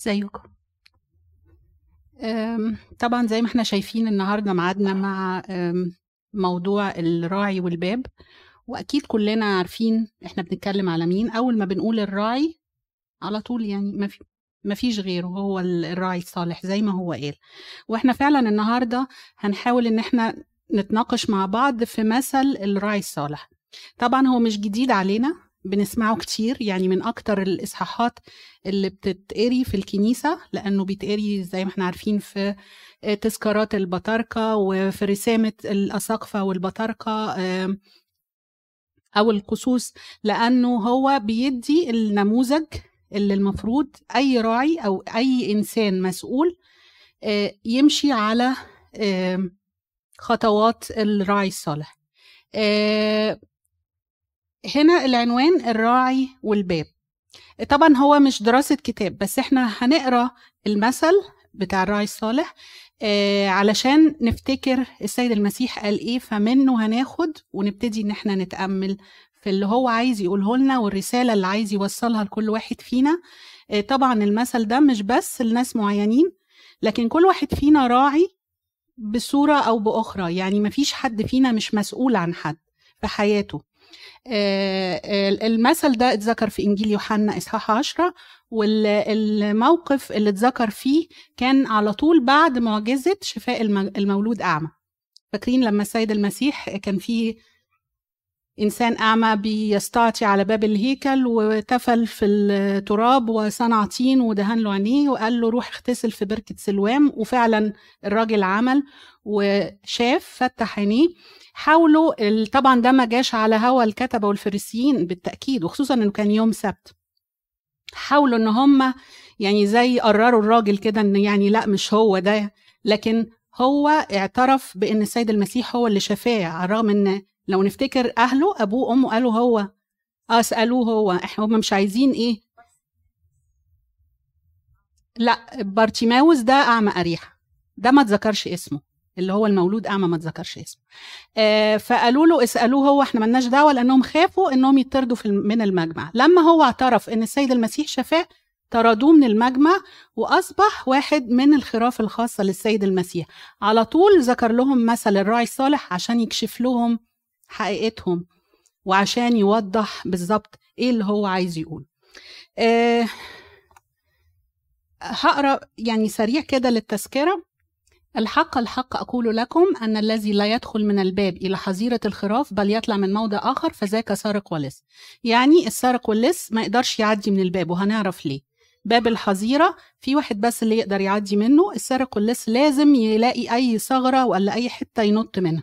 ازيكم أم، طبعا زي ما إحنا شايفين النهارده ميعادنا مع موضوع الراعي والباب وأكيد كلنا عارفين إحنا بنتكلم على مين. أول ما بنقول الراعي على طول يعني ما في ما فيش غيره هو ال- الراعي الصالح زي ما هو قال. وإحنا فعلا النهارده هنحاول إن إحنا نتناقش مع بعض في مثل الراعي الصالح. طبعا هو مش جديد علينا بنسمعه كتير يعني من أكتر الإصحاحات اللي بتتقري في الكنيسة لأنه بيتقري زي ما إحنا عارفين في تذكارات البطاركه وفي رسامة الأساقفة والبطاركه آم، أو القصوص لأنه هو بيدي النموذج اللي المفروض أي راعي أو أي إنسان مسؤول آه، يمشي على خطوات الراعي الصالح. آه، هنا العنوان الراعي والباب. طبعا هو مش دراسة كتاب بس إحنا هنقرأ المثل بتاع الراعي الصالح آه علشان نفتكر السيد المسيح قال إيه فمنه هناخد ونبتدي إن إحنا نتأمل في اللي هو عايز يقوله لنا والرسالة اللي عايز يوصلها لكل واحد فينا. آه طبعا المثل ده مش بس لناس معينين لكن كل واحد فينا راعي بصورة أو بأخرى. يعني مفيش حد فينا مش مسؤول عن حد في حياته. المثل ده اتذكر في إنجيل يوحنا إصحاح 10 والموقف اللي اتذكر فيه كان على طول بعد معجزة شفاء الم- المولود أعمى. فاكرين لما السيد المسيح كان فيه إنسان أعمى بيستعطي على باب الهيكل وتفل في التراب وصنع طين ودهن له عينيه وقال له روح اغتسل في بركة سلوام. وفعلا الراجل عمل وشاف فتح عينيه. حاولوا طبعا ده ما جاش على هوا الكتبة والفريسيين بالتأكيد وخصوصا إنه كان يوم سبت. حاولوا إن هم يعني زي قرروا الراجل كده إن يعني لأ مش هو ده. لكن هو اعترف بإن السيد المسيح هو اللي شفاه على الرغم إن لو نفتكر أهله أبوه وامه قالوا هو. آه سألوه هو. إحنا هم مش عايزين إيه؟ لا بارتيماوس ده أعمى أريحة. ده ما اتذكرش اسمه. اللي هو المولود أعمى ما اتذكرش اسمه. آه فقالوا له اسألوه هو إحنا ملناش دعوة لأنهم خافوا إنهم يطردوا من المجمع. لما هو اعترف إن السيد المسيح شفاه طردوه من المجمع وأصبح واحد من الخراف الخاصة للسيد المسيح. على طول ذكر لهم مثل الراعي الصالح عشان يكشف لهم حقيقتهم وعشان يوضح بالظبط إيه اللي هو عايز يقول. أه هقرأ يعني سريع كده للتذكرة. الحق الحق أقول لكم أن الذي لا يدخل من الباب إلى حظيرة الخراف بل يطلع من موضع آخر فذاك سارق ولص يعني السارق واللص ما يقدرش يعدي من الباب وهنعرف ليه. باب الحظيرة في واحد بس اللي يقدر يعدي منه السارق واللص لازم يلاقي أي ثغرة ولا أي حتة ينط منها.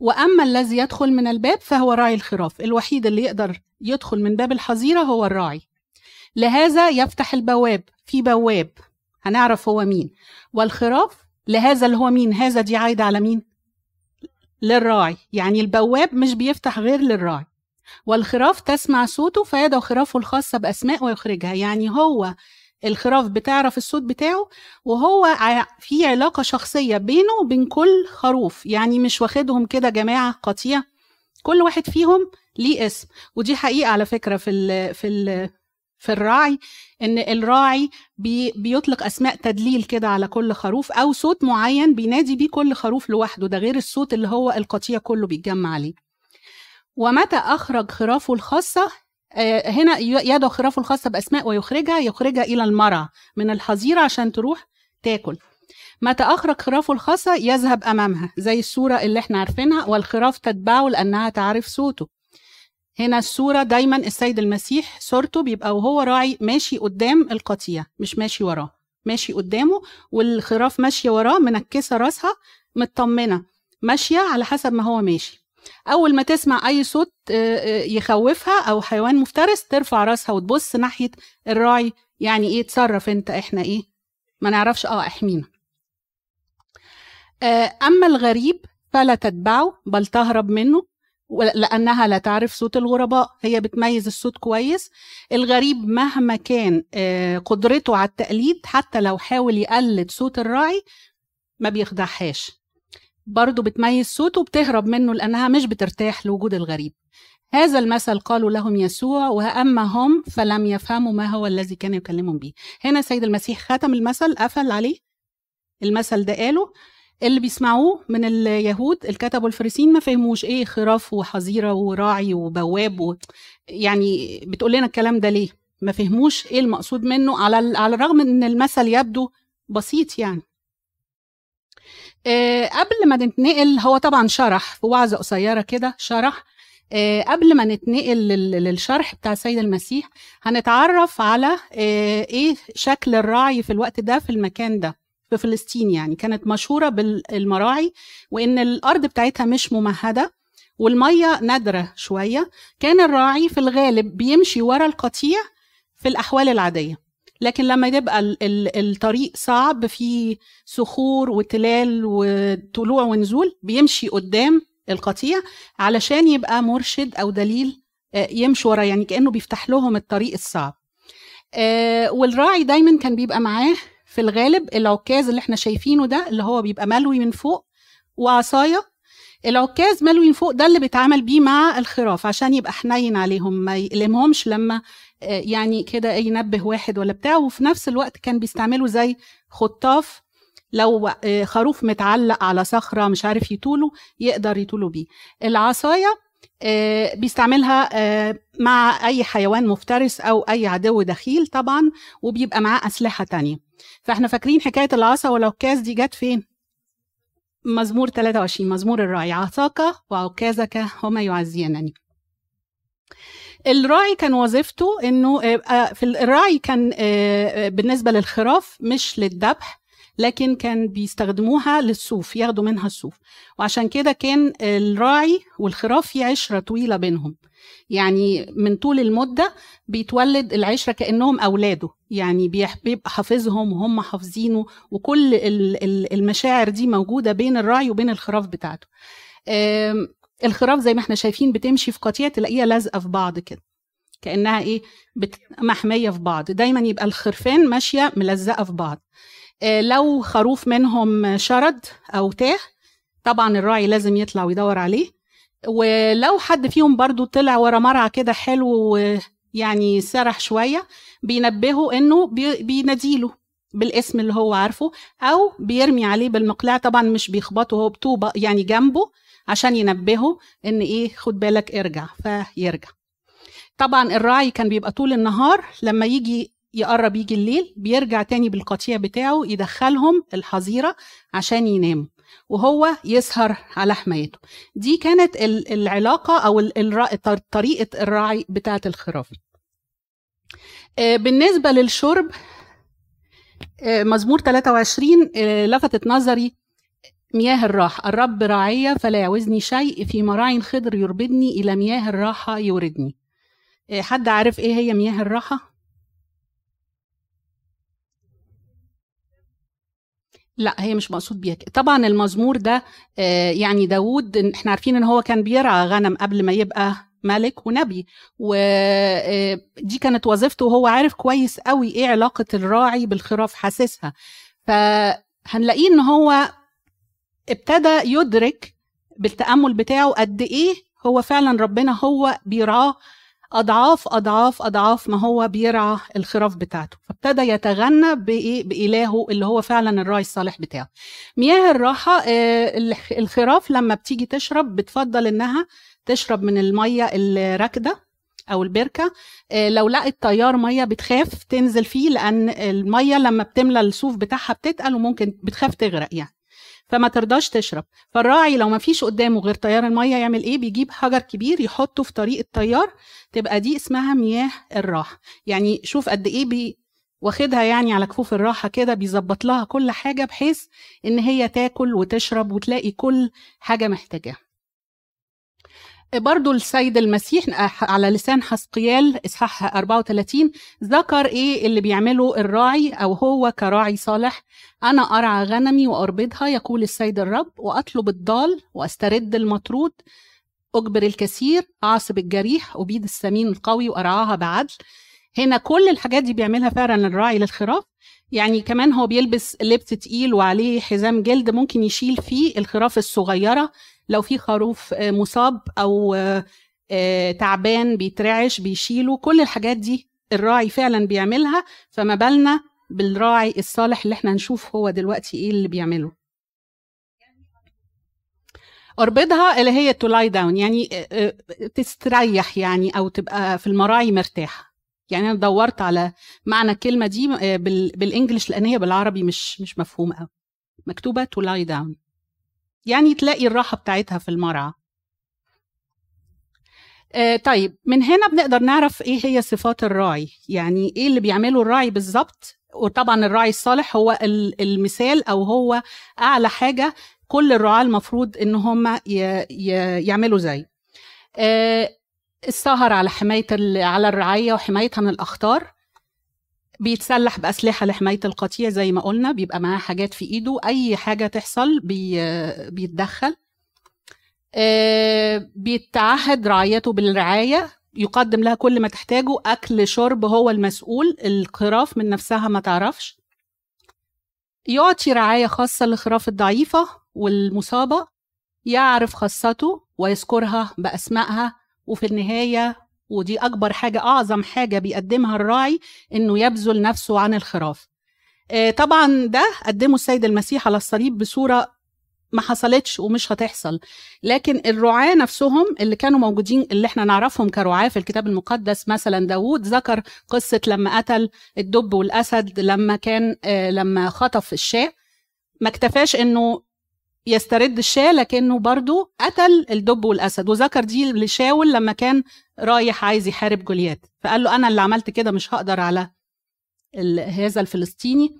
وأما الذي يدخل من الباب فهو راعي الخراف الوحيد اللي يقدر يدخل من باب الحظيرة هو الراعي. لهذا يفتح البواب في بواب هنعرف هو مين. والخراف لهذا اللي هو مين؟ هذا دي عايدة على مين؟ للراعي يعني البواب مش بيفتح غير للراعي. والخراف تسمع صوته فيدعو خرافه الخاصة بأسماء ويخرجها يعني هو الخراف بتعرف الصوت بتاعه وهو في علاقة شخصية بينه وبين كل خروف. يعني مش واخدهم كده جماعة قطيع. كل واحد فيهم ليه اسم. ودي حقيقة على فكرة في ال في ال في الراعي إن الراعي بي بيطلق أسماء تدليل كده على كل خروف أو صوت معين بينادي بيه كل خروف لوحده. ده غير الصوت اللي هو القطيع كله بيتجمع عليه. ومتى أخرج خرافه الخاصة؟ هنا ي- يدعو خرافه الخاصة بأسماء ويخرجها يخرجها إلى المرعى من الحظيرة عشان تروح تاكل. متى أخرج خرافه الخاصة؟ يذهب أمامها زي الصورة اللي إحنا عارفينها والخراف تتبعه لأنها تعرف صوته. هنا الصورة دايما السيد المسيح صورته بيبقى وهو راعي ماشي قدام القطيع مش ماشي وراه. ماشي قدامه والخراف ماشية وراه منكسة راسها مطمنة ماشية على حسب ما هو ماشي. أول ما تسمع أي صوت آه، آه، يخوفها أو حيوان مفترس ترفع راسها وتبص ناحية الراعي. يعني إيه؟ تصرف أنت إحنا إيه؟ ما نعرفش. آه إحمينا. آه، أما الغريب فلا تتبعه بل تهرب منه لأنها لا تعرف صوت الغرباء. هي بتميز الصوت كويس. الغريب مهما كان قدرته على التقليد حتى لو حاول يقلد صوت الراعي ما بيخدعهاش. برضه بتميز صوته وبتهرب منه لأنها مش بترتاح لوجود الغريب. هذا المثل قالوا لهم يسوع وأما هم فلم يفهموا ما هو الذي كان يكلمهم به. هنا سيد المسيح ختم المثل. قفل عليه. المثل ده قاله اللي بيسمعوه من اليهود الكتب والفريسين ما فهموش إيه خراف وحظيرة وراعي وبواب و... يعني بتقول لنا الكلام ده ليه؟ ما فهموش إيه المقصود منه على على الرغم إن المثل يبدو بسيط يعني. قبل ما نتنقل هو طبعا شرح في وعظة قصيرة كده شرح. آه قبل ما نتنقل للشرح بتاع السيد المسيح هنتعرف على آه إيه شكل الراعي في الوقت ده في المكان ده في فلسطين يعني. كانت مشهورة بالمراعي وإن الأرض بتاعتها مش ممهدة والمية نادرة شوية. كان الراعي في الغالب بيمشي ورا القطيع في الأحوال العادية. لكن لما يبقى الطريق صعب فيه صخور وتلال وطلوع ونزول بيمشي قدام القطيع علشان يبقى مرشد أو دليل يمشي ورا يعني كأنه بيفتح لهم الطريق الصعب. والراعي دايما كان بيبقى معاه في الغالب العكاز اللي إحنا شايفينه ده اللي هو بيبقى ملوي من فوق وعصاية. العكاز ملوي من فوق ده اللي بيتعامل بيه مع الخراف عشان يبقى حنين عليهم ما يلمهمش لما يعني كده ينبه واحد ولا بتاع. وفي نفس الوقت كان بيستعملوا زي خطاف. لو خروف متعلق على صخرة مش عارف يطوله يقدر يطوله بيه. العصاية بيستعملها مع أي حيوان مفترس أو أي عدو دخيل طبعا وبيبقى معاه أسلحة تانية. فإحنا فاكرين حكاية العصا والعكاز دي جت فين؟ مزمور 23 مزمور الراعي عصاك وعكازك هما يعزينني الراعي كان وظيفته إنه في الراعي كان بالنسبة للخراف مش للذبح لكن كان بيستخدموها للصوف ياخدوا منها الصوف. وعشان كده كان الراعي والخراف في عشرة طويلة بينهم. يعني من طول المدة بيتولد العشرة كأنهم أولاده. يعني بيبقى حافظهم وهم حافظينه وكل المشاعر دي موجودة بين الراعي وبين الخراف بتاعته. الخراف زي ما إحنا شايفين بتمشي في قطيع تلاقيها لازقة في بعض كده. كأنها إيه؟ محمية في بعض. دايما يبقى الخرفان ماشية ملزقة في بعض. لو خروف منهم شرد أو تاه طبعا الراعي لازم يطلع ويدور عليه. ولو حد فيهم برضو طلع ورا مرعى كده حلو ويعني سرح شوية بينبهه إنه بيناديله بالاسم اللي هو عارفه أو بيرمي عليه بالمقلاع طبعا مش بيخبطه هو بطوبة يعني جنبه. عشان ينبهه إن إيه خد بالك ارجع فيرجع. طبعا الراعي كان بيبقى طول النهار لما يجي يقرب يجي الليل بيرجع تاني بالقطيع بتاعه يدخلهم الحظيرة عشان يناموا وهو يسهر على حمايته. دي كانت العلاقة أو طريقة الراعي بتاعة الخراف بالنسبة للشرب مزمور 23 لفتت نظري مياه الراحة. الرب راعية فلا يعوزني شيء في مراع خضر يربدني إلى مياه الراحة يوردني. حد عارف إيه هي مياه الراحة؟ لا هي مش مقصود بيها طبعا المزمور ده يعني داود إحنا عارفين إن هو كان بيرعى غنم قبل ما يبقى ملك ونبي. ودي كانت وظيفته وهو عارف كويس قوي إيه علاقة الراعي بالخراف حاسسها. فهنلاقيه إن هو ابتدى يدرك بالتأمل بتاعه قد إيه هو فعلا ربنا هو بيرعاه أضعاف أضعاف أضعاف ما هو بيرعى الخراف بتاعته. فابتدى يتغنى بإيه؟ بإلهه اللي هو فعلا الراعي الصالح بتاعه. مياه الراحة الخراف لما بتيجي تشرب بتفضل إنها تشرب من المية الراكدة أو البركة. لو لقت تيار مية بتخاف تنزل فيه لأن المية لما بتملى الصوف بتاعها بتتقل وممكن بتخاف تغرق يعني. فما ترضاش تشرب. فالراعي لو ما فيش قدامه غير تيار المية يعمل إيه؟ بيجيب حجر كبير يحطه في طريق التيار تبقى دي اسمها مياه الراحة. يعني شوف قد إيه بي واخدها يعني على كفوف الراحة كده بيظبط لها كل حاجة بحيث إن هي تاكل وتشرب وتلاقي كل حاجة محتاجاها. برضو السيد المسيح على لسان حسقيال إصحاح 34 ذكر إيه اللي بيعمله الراعي أو هو كراعي صالح؟ أنا أرعى غنمي وأربضها يقول السيد الرب وأطلب الضال وأسترد المطرود أجبر الكثير أعصب الجريح أبيد السمين القوي وأرعاها بعدل. هنا كل الحاجات دي بيعملها فعلا الراعي للخراف. يعني كمان هو بيلبس لبس تقيل وعليه حزام جلد ممكن يشيل فيه الخراف الصغيرة لو في خروف مصاب أو آه، تعبان بيترعش بيشيله كل الحاجات دي الراعي فعلا بيعملها فما بالنا بالراعي الصالح اللي إحنا هنشوف هو دلوقتي إيه اللي بيعمله. اربطها اللي هي to lie down يعني آه، آه، تستريح يعني أو تبقى في المراعي مرتاح يعني أنا دورت على معنى الكلمة دي آه، بال English لأن هي بالعربي مش مش مفهومه قوي مكتوبة to lie down يعني تلاقي الراحة بتاعتها في المرعى. آه طيب من هنا بنقدر نعرف إيه هي صفات الراعي؟ يعني إيه اللي بيعمله الراعي بالظبط؟ وطبعا الراعي الصالح هو المثال أو هو أعلى حاجة كل الرعاه المفروض إن هم يعملوا زي. آه السهر على حماية على الرعاية وحمايتها من الأخطار. بيتسلح بأسلحة لحماية القطيع زي ما قلنا بيبقى معاه حاجات في إيده. أي حاجة تحصل بي بيتدخل. آه، بيتعهد رعايته بالرعاية. يقدم لها كل ما تحتاجه. أكل شرب هو المسؤول. الخراف من نفسها ما تعرفش. يعطي رعاية خاصة للخراف الضعيفة والمصابة. يعرف خاصته ويذكرها بأسمائها. وفي النهاية ودي أكبر حاجة أعظم حاجة بيقدمها الراعي إنه يبذل نفسه عن الخراف. آه، طبعا ده قدمه السيد المسيح على الصليب بصورة ما حصلتش ومش هتحصل. لكن الرعاة نفسهم اللي كانوا موجودين اللي إحنا نعرفهم كرعاة في الكتاب المقدس مثلا داوود ذكر قصة لما قتل الدب والأسد لما كان آه لما خطف الشاة. ما اكتفاش إنه يسترد الشاة لكنه برضو قتل الدب والأسد. وذكر دي لشاول لما كان رايح عايز يحارب جوليات فقال له أنا اللي عملت كده مش هقدر على هذا الفلسطيني.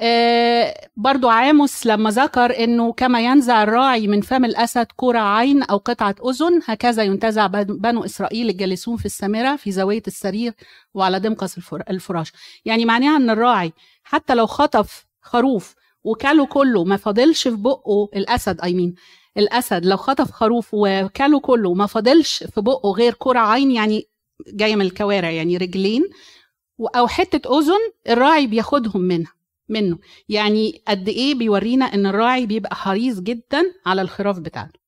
آه، برضو عاموس لما ذكر إنه كما ينزع الراعي من فم الأسد كرة عين أو قطعة أذن هكذا ينتزع بنو إسرائيل الجالسون في السامرة في زاوية السرير وعلى دمقس الفراش. يعني معناها إن الراعي حتى لو خطف خروف وكله كله ما فاضلش في بقه الأسد اي مين الأسد لو خطف خروف وكله كله ما فاضلش في بقه غير كرة عين يعني جاية من الكوارع يعني رجلين أو حتة أذن الراعي بياخدهم منها منه. يعني قد إيه بيورينا إن الراعي بيبقى حريص جدا على الخراف بتاعته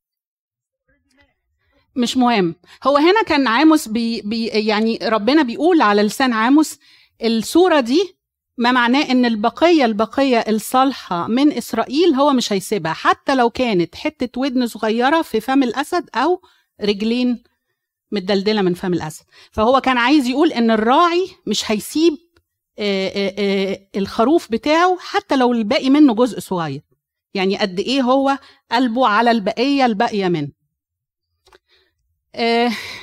مش مهم. هو هنا كان عاموس بي بي يعني ربنا بيقول على لسان عاموس الصورة دي ما معناه إن البقية البقية الصالحة من إسرائيل هو مش هيسيبها حتى لو كانت حتة ودن صغيرة في فم الأسد أو رجلين متدلدلة من فم الأسد. فهو كان عايز يقول إن الراعي مش هيسيب آه، آه، آه، الخروف بتاعه حتى لو الباقي منه جزء صغير. يعني قد إيه هو قلبه على البقية الباقية منه.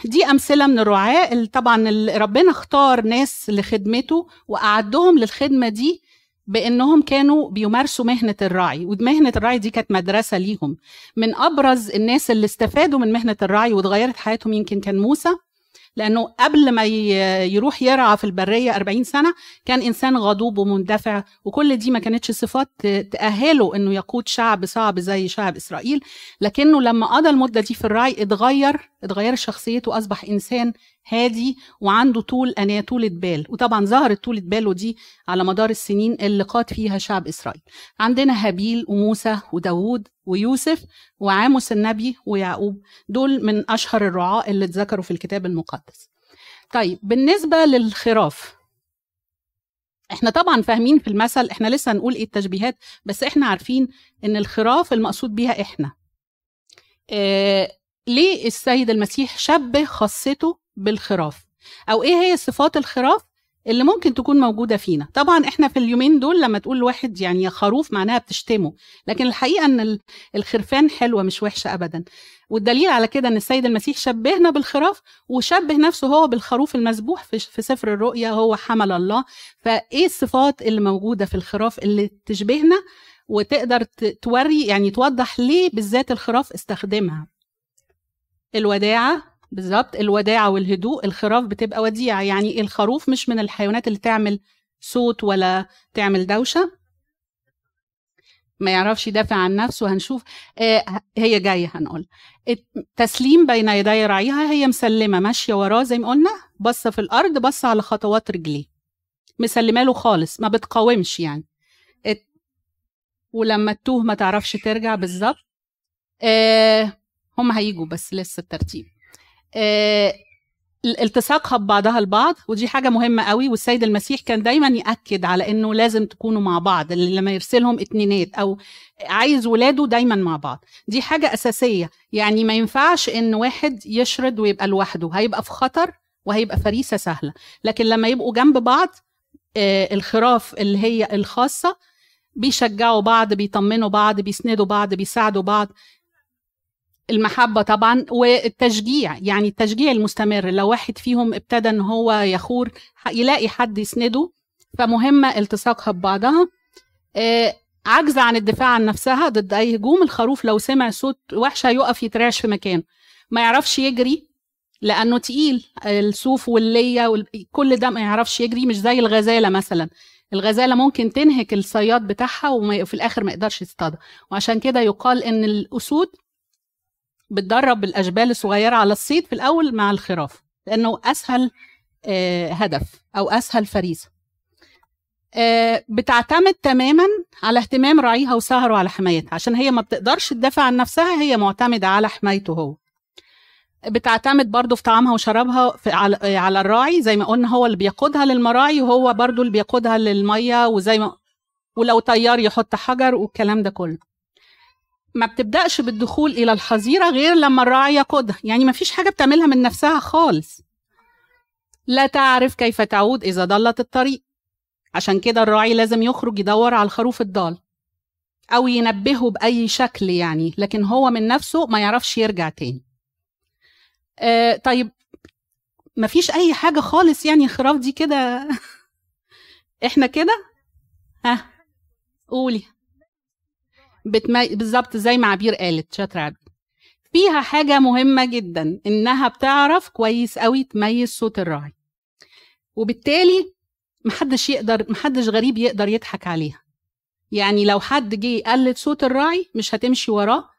دي أمثلة من الرعاة طبعا ربنا اختار ناس لخدمته وأعدهم للخدمة دي بإنهم كانوا بيمارسوا مهنة الراعي ومهنة الراعي دي كانت مدرسة ليهم. من أبرز الناس اللي استفادوا من مهنة الراعي واتغيرت حياتهم يمكن كان موسى لأنه قبل ما يروح يرعى في البرية 40 سنة كان إنسان غضوب ومندفع وكل دي ما كانتش صفات تأهله إنه يقود شعب صعب زي شعب إسرائيل. لكنه لما قضى المدة دي في الرعي اتغير اتغير شخصيته أصبح إنسان هادي وعنده طول أناة طولة بال وطبعا ظهرت طولة باله دي على مدار السنين اللي قاد فيها شعب إسرائيل. عندنا هابيل وموسى وداوود ويوسف وعاموس النبي ويعقوب. دول من أشهر الرعاة اللي اتذكروا في الكتاب المقدس. طيب بالنسبة للخراف إحنا طبعا فاهمين في المثل إحنا لسه هنقول إيه التشبيهات بس إحنا عارفين إن الخراف المقصود بيها إحنا. آه ليه السيد المسيح شبه خاصته بالخراف. أو إيه هي صفات الخراف اللي ممكن تكون موجودة فينا؟ طبعا إحنا في اليومين دول لما تقول لواحد يعني يا خروف معناها بتشتمه لكن الحقيقة إن الخرفان حلوة مش وحشة ابدا. والدليل على كده إن السيد المسيح شبهنا بالخراف وشبه نفسه هو بالخروف المذبوح في سفر الرؤيا هو حمل الله. فإيه الصفات اللي موجودة في الخراف اللي تشبهنا وتقدر توري يعني توضح ليه بالذات الخراف استخدمها؟ الوداعة بالظبط الوداعة والهدوء الخراف بتبقى وديعة يعني الخروف مش من الحيوانات اللي تعمل صوت ولا تعمل دوشة. ما يعرفش يدافع عن نفسه هنشوف. آه هي جاية هنقول. التسليم بين يدي راعيها هي مسلمة ماشية وراه زي ما قلنا بصة في الأرض بصة على خطوات رجليه. مسلمة له خالص ما بتقاومش يعني. ولما تتوه ما تعرفش ترجع بالظبط. آه هم هيجوا بس لسه الترتيب. التصاقها ببعضها البعض ودي حاجة مهمة قوي والسيد المسيح كان دايما يأكد على إنه لازم تكونوا مع بعض لما يرسلهم اتنينات أو عايز ولاده دايما مع بعض. دي حاجة أساسية. يعني ما ينفعش إن واحد يشرد ويبقى لوحده هيبقى في خطر وهيبقى فريسة سهلة. لكن لما يبقوا جنب بعض آه، الخراف اللي هي الخاصة بيشجعوا بعض بيطمنوا بعض بيسندوا بعض بيساعدوا بعض. المحبة طبعا والتشجيع يعني التشجيع المستمر. لو واحد فيهم ابتدى إن هو يخور يلاقي حد يسنده فمهمة التصاقها ببعضها آه عجز عن الدفاع عن نفسها ضد أي هجوم. الخروف لو سمع صوت وحشة يقف يترعش في مكانه. ما يعرفش يجري لأنه تقيل. الصوف واللية كل ده ما يعرفش يجري مش زي الغزالة مثلا. الغزالة ممكن تنهك الصياد بتاعها وفي الآخر ما يقدرش يصطادها. وعشان كده يقال إن الأسود بتدرب الاشبال الصغيرة على الصيد في الأول مع الخراف لأنه أسهل آه، هدف أو أسهل فريسة. آه، بتعتمد تماما على اهتمام راعيها وسهره على حمايتها. عشان هي ما بتقدرش تدافع عن نفسها هي معتمدة على حمايته هو. بتعتمد برضه في طعامها وشرابها في على, على الراعي زي ما قلنا هو اللي بيقودها للمراعي وهو برضه اللي بيقودها للمية وزي ما ولو طيار يحط حجر والكلام ده كله. ما بتبدأش بالدخول إلى الحظيرة غير لما الراعي يقودها. يعني ما فيش حاجة بتعملها من نفسها خالص. لا تعرف كيف تعود إذا ضلت الطريق. عشان كده الراعي لازم يخرج يدور على الخروف الضال. أو ينبهه بأي شكل يعني لكن هو من نفسه ما يعرفش يرجع تاني. آه طيب ما فيش أي حاجة خالص يعني الخراف دي كده؟ إحنا كده؟ ها قولي. بتمي... بالظبط زي ما عبير قالت شاطره عبير فيها حاجة مهمة جدا إنها بتعرف كويس قوي تميز صوت الراعي وبالتالي محدش يقدر محدش غريب يقدر يضحك عليها. يعني لو حد جه يقلد صوت الراعي مش هتمشي وراه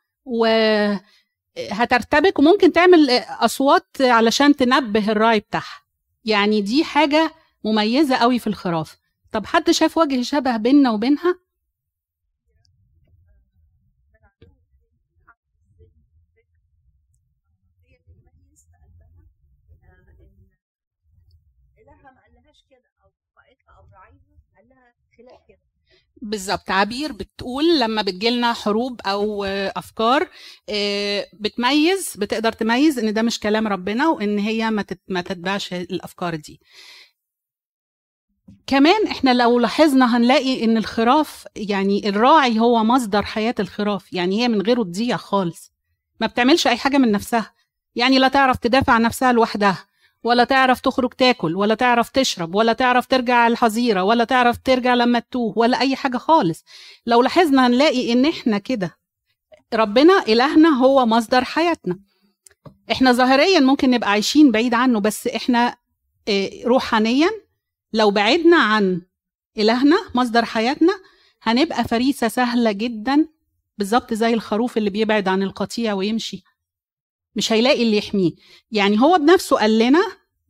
وهترتبك وممكن تعمل أصوات علشان تنبه الراعي بتاعها. يعني دي حاجة مميزة قوي في الخراف طب حد شاف وجه شبه بيننا وبينها؟ بالظبط. عبير بتقول لما بتجيلنا حروب أو أفكار آه، بتميز بتقدر تميز إن ده مش كلام ربنا وإن هي ما تتبعش الأفكار دي. كمان إحنا لو لاحظنا هنلاقي إن الخراف يعني الراعي هو مصدر حياة الخراف يعني هي من غيره تضيع خالص. ما بتعملش أي حاجة من نفسها. يعني لا تعرف تدافع عن نفسها لوحدها. ولا تعرف تخرج تاكل ولا تعرف تشرب ولا تعرف ترجع الحظيرة ولا تعرف ترجع لما تتوه ولا أي حاجة خالص. لو لاحظنا هنلاقي إن إحنا كده ربنا إلهنا هو مصدر حياتنا. إحنا ظاهريا ممكن نبقى عايشين بعيد عنه بس إحنا آه، روحانيا لو بعدنا عن إلهنا مصدر حياتنا هنبقى فريسة سهلة جدا بالظبط زي الخروف اللي بيبعد عن القطيع ويمشي. مش هيلاقي اللي يحميه. يعني هو بنفسه قال لنا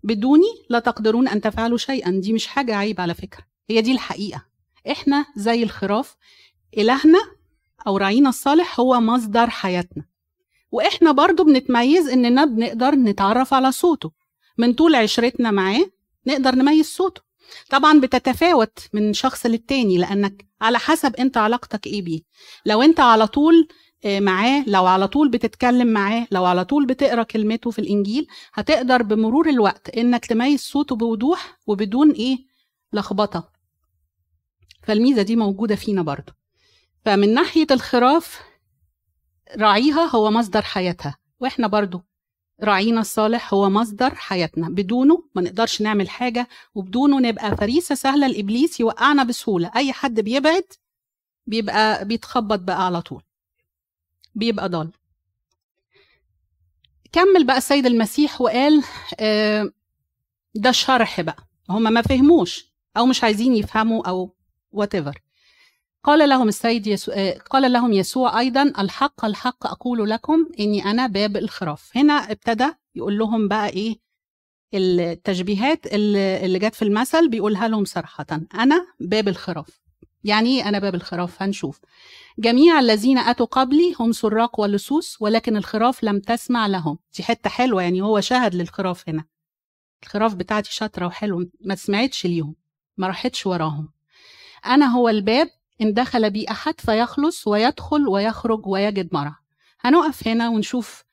بدوني لا تقدرون أن تفعلوا شيئا. دي مش حاجة عيب على فكرة. هي دي الحقيقة. إحنا زي الخراف إلهنا أو راعينا الصالح هو مصدر حياتنا. وإحنا برضو بنتميز اننا بنقدر نتعرف على صوته. من طول عشرتنا معاه نقدر نميز صوته. طبعا بتتفاوت من شخص للتاني لأنك على حسب أنت علاقتك إيه بيه. لو أنت على طول معاه لو على طول بتتكلم معاه لو على طول بتقرأ كلمته في الإنجيل هتقدر بمرور الوقت إنك تميز صوته بوضوح وبدون إيه؟ لخبطة. فالميزة دي موجودة فينا برضه. فمن ناحية الخراف راعيها هو مصدر حياتها. وإحنا برضه راعينا الصالح هو مصدر حياتنا. بدونه ما نقدرش نعمل حاجة وبدونه نبقى فريسة سهلة لإبليس يوقعنا بسهولة. أي حد بيبعد بيبقى بيتخبط بقى على طول. بيبقى ضال. كمل بقى السيد المسيح وقال آه، ده شرح بقى. هم ما فهموش أو مش عايزين يفهموا أو whatever. قال لهم السيد يسوع آه، قال لهم يسوع أيضا الحق الحق أقول لكم إني أنا باب الخراف. هنا ابتدى يقول لهم بقى إيه التشبيهات اللي جت في المثل بيقولها لهم صراحة أنا باب الخراف. يعني إيه أنا باب الخراف هنشوف. جميع الذين أتوا قبلي هم سراق ولصوص ولكن الخراف لم تسمع لهم. دي حتة حلوة يعني هو شهد للخراف هنا. الخراف بتاعتي شاطرة وحلوه ما سمعتش ليهم ما راحتش وراهم. أنا هو الباب إن دخل بي أحد فيخلص ويدخل ويخرج ويجد مرعى هنقف هنا ونشوف